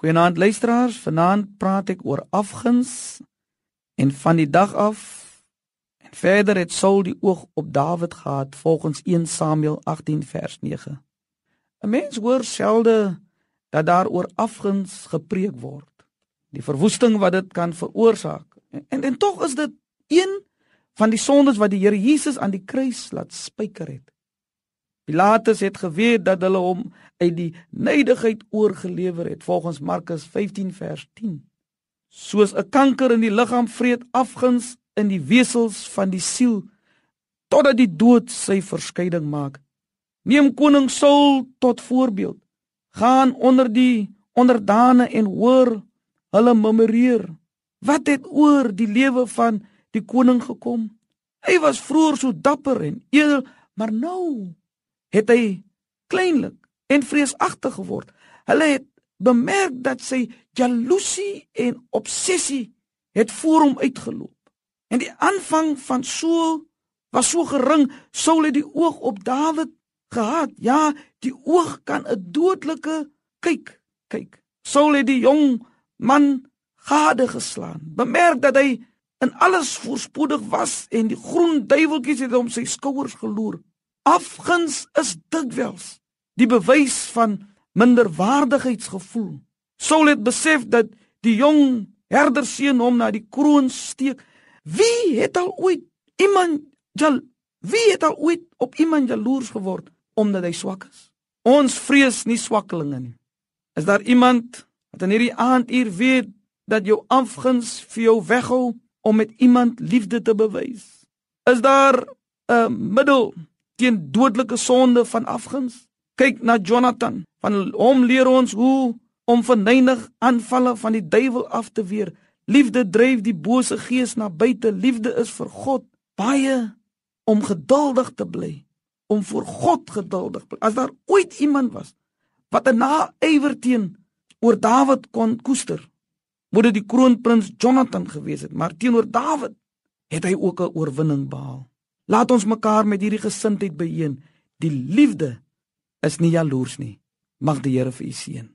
Goeienaand luisteraars, vanaand praat ek oor afguns en van die dag af en verder het Saul die oog op Dawid gehad volgens 1 Samuel 18 vers 9. 'n Mens hoor selde dat daar oor afguns gepreek word. Die verwoesting wat dit kan veroorsaak. En en, en tog is dit een van die sondes wat die Here Jesus aan die kruis laat spyker het. Pilatus het geweet dat hulle hom uit die neydigheid oorgelewer het volgens Markus 15 vers 10. Soos 'n kanker in die liggaam vreet afguns in die wesels van die siel totdat die dood sy verskeiding maak. Neem koning Saul tot voorbeeld. Gaan onder die onderdane en hoor hulle memoreer. Wat het oor die lewe van die koning gekom? Hy was vroeër so dapper en edel, maar nou het hy kleinlik en vreesagtig geword. Hulle het bemerk dat sy jaloesie en obsessie het voor hom uitgeloop. En die aanvang van so was so gering, Saul het die oog op Dawid gehad. Ja, die oog kan 'n dodelike kyk kyk. Saul het die jong man gade geslaan. Bemerk dat hy in alles voorspoedig was en die groen duiweltjies het hom sy skouers geloer. Afguns is dikwels die bewys van minderwaardigheidsgevoel. Saul het besef dat die jong herderseun hom na die kroon steek. Wie het al ooit iemand jal wie het al ooit op iemand jaloers geword omdat hy swak is? Ons vrees nie swakkelinge nie. Is daar iemand wat in hierdie aanduur weet dat jou afguns vir jou weghou om met iemand liefde te bewys? Is daar 'n middel teen dodelike sonde van afguns. Kyk na Jonathan. Van hom leer ons hoe om verneig aanvalle van die duiwel af te weer. Liefde dryf die bose gees na buite. Liefde is vir God baie om geduldig te bly, om vir God geduldig bly. As daar ooit iemand was wat 'n naaiwer teen oor Dawid kon koester, moet dit die kroonprins Jonathan gewees het, maar teenoor Dawid het hy ook 'n oorwinning behaal. Laat ons mekaar met hierdie gesindheid beeen. Die liefde is nie jaloers nie. Mag die Here vir u seën.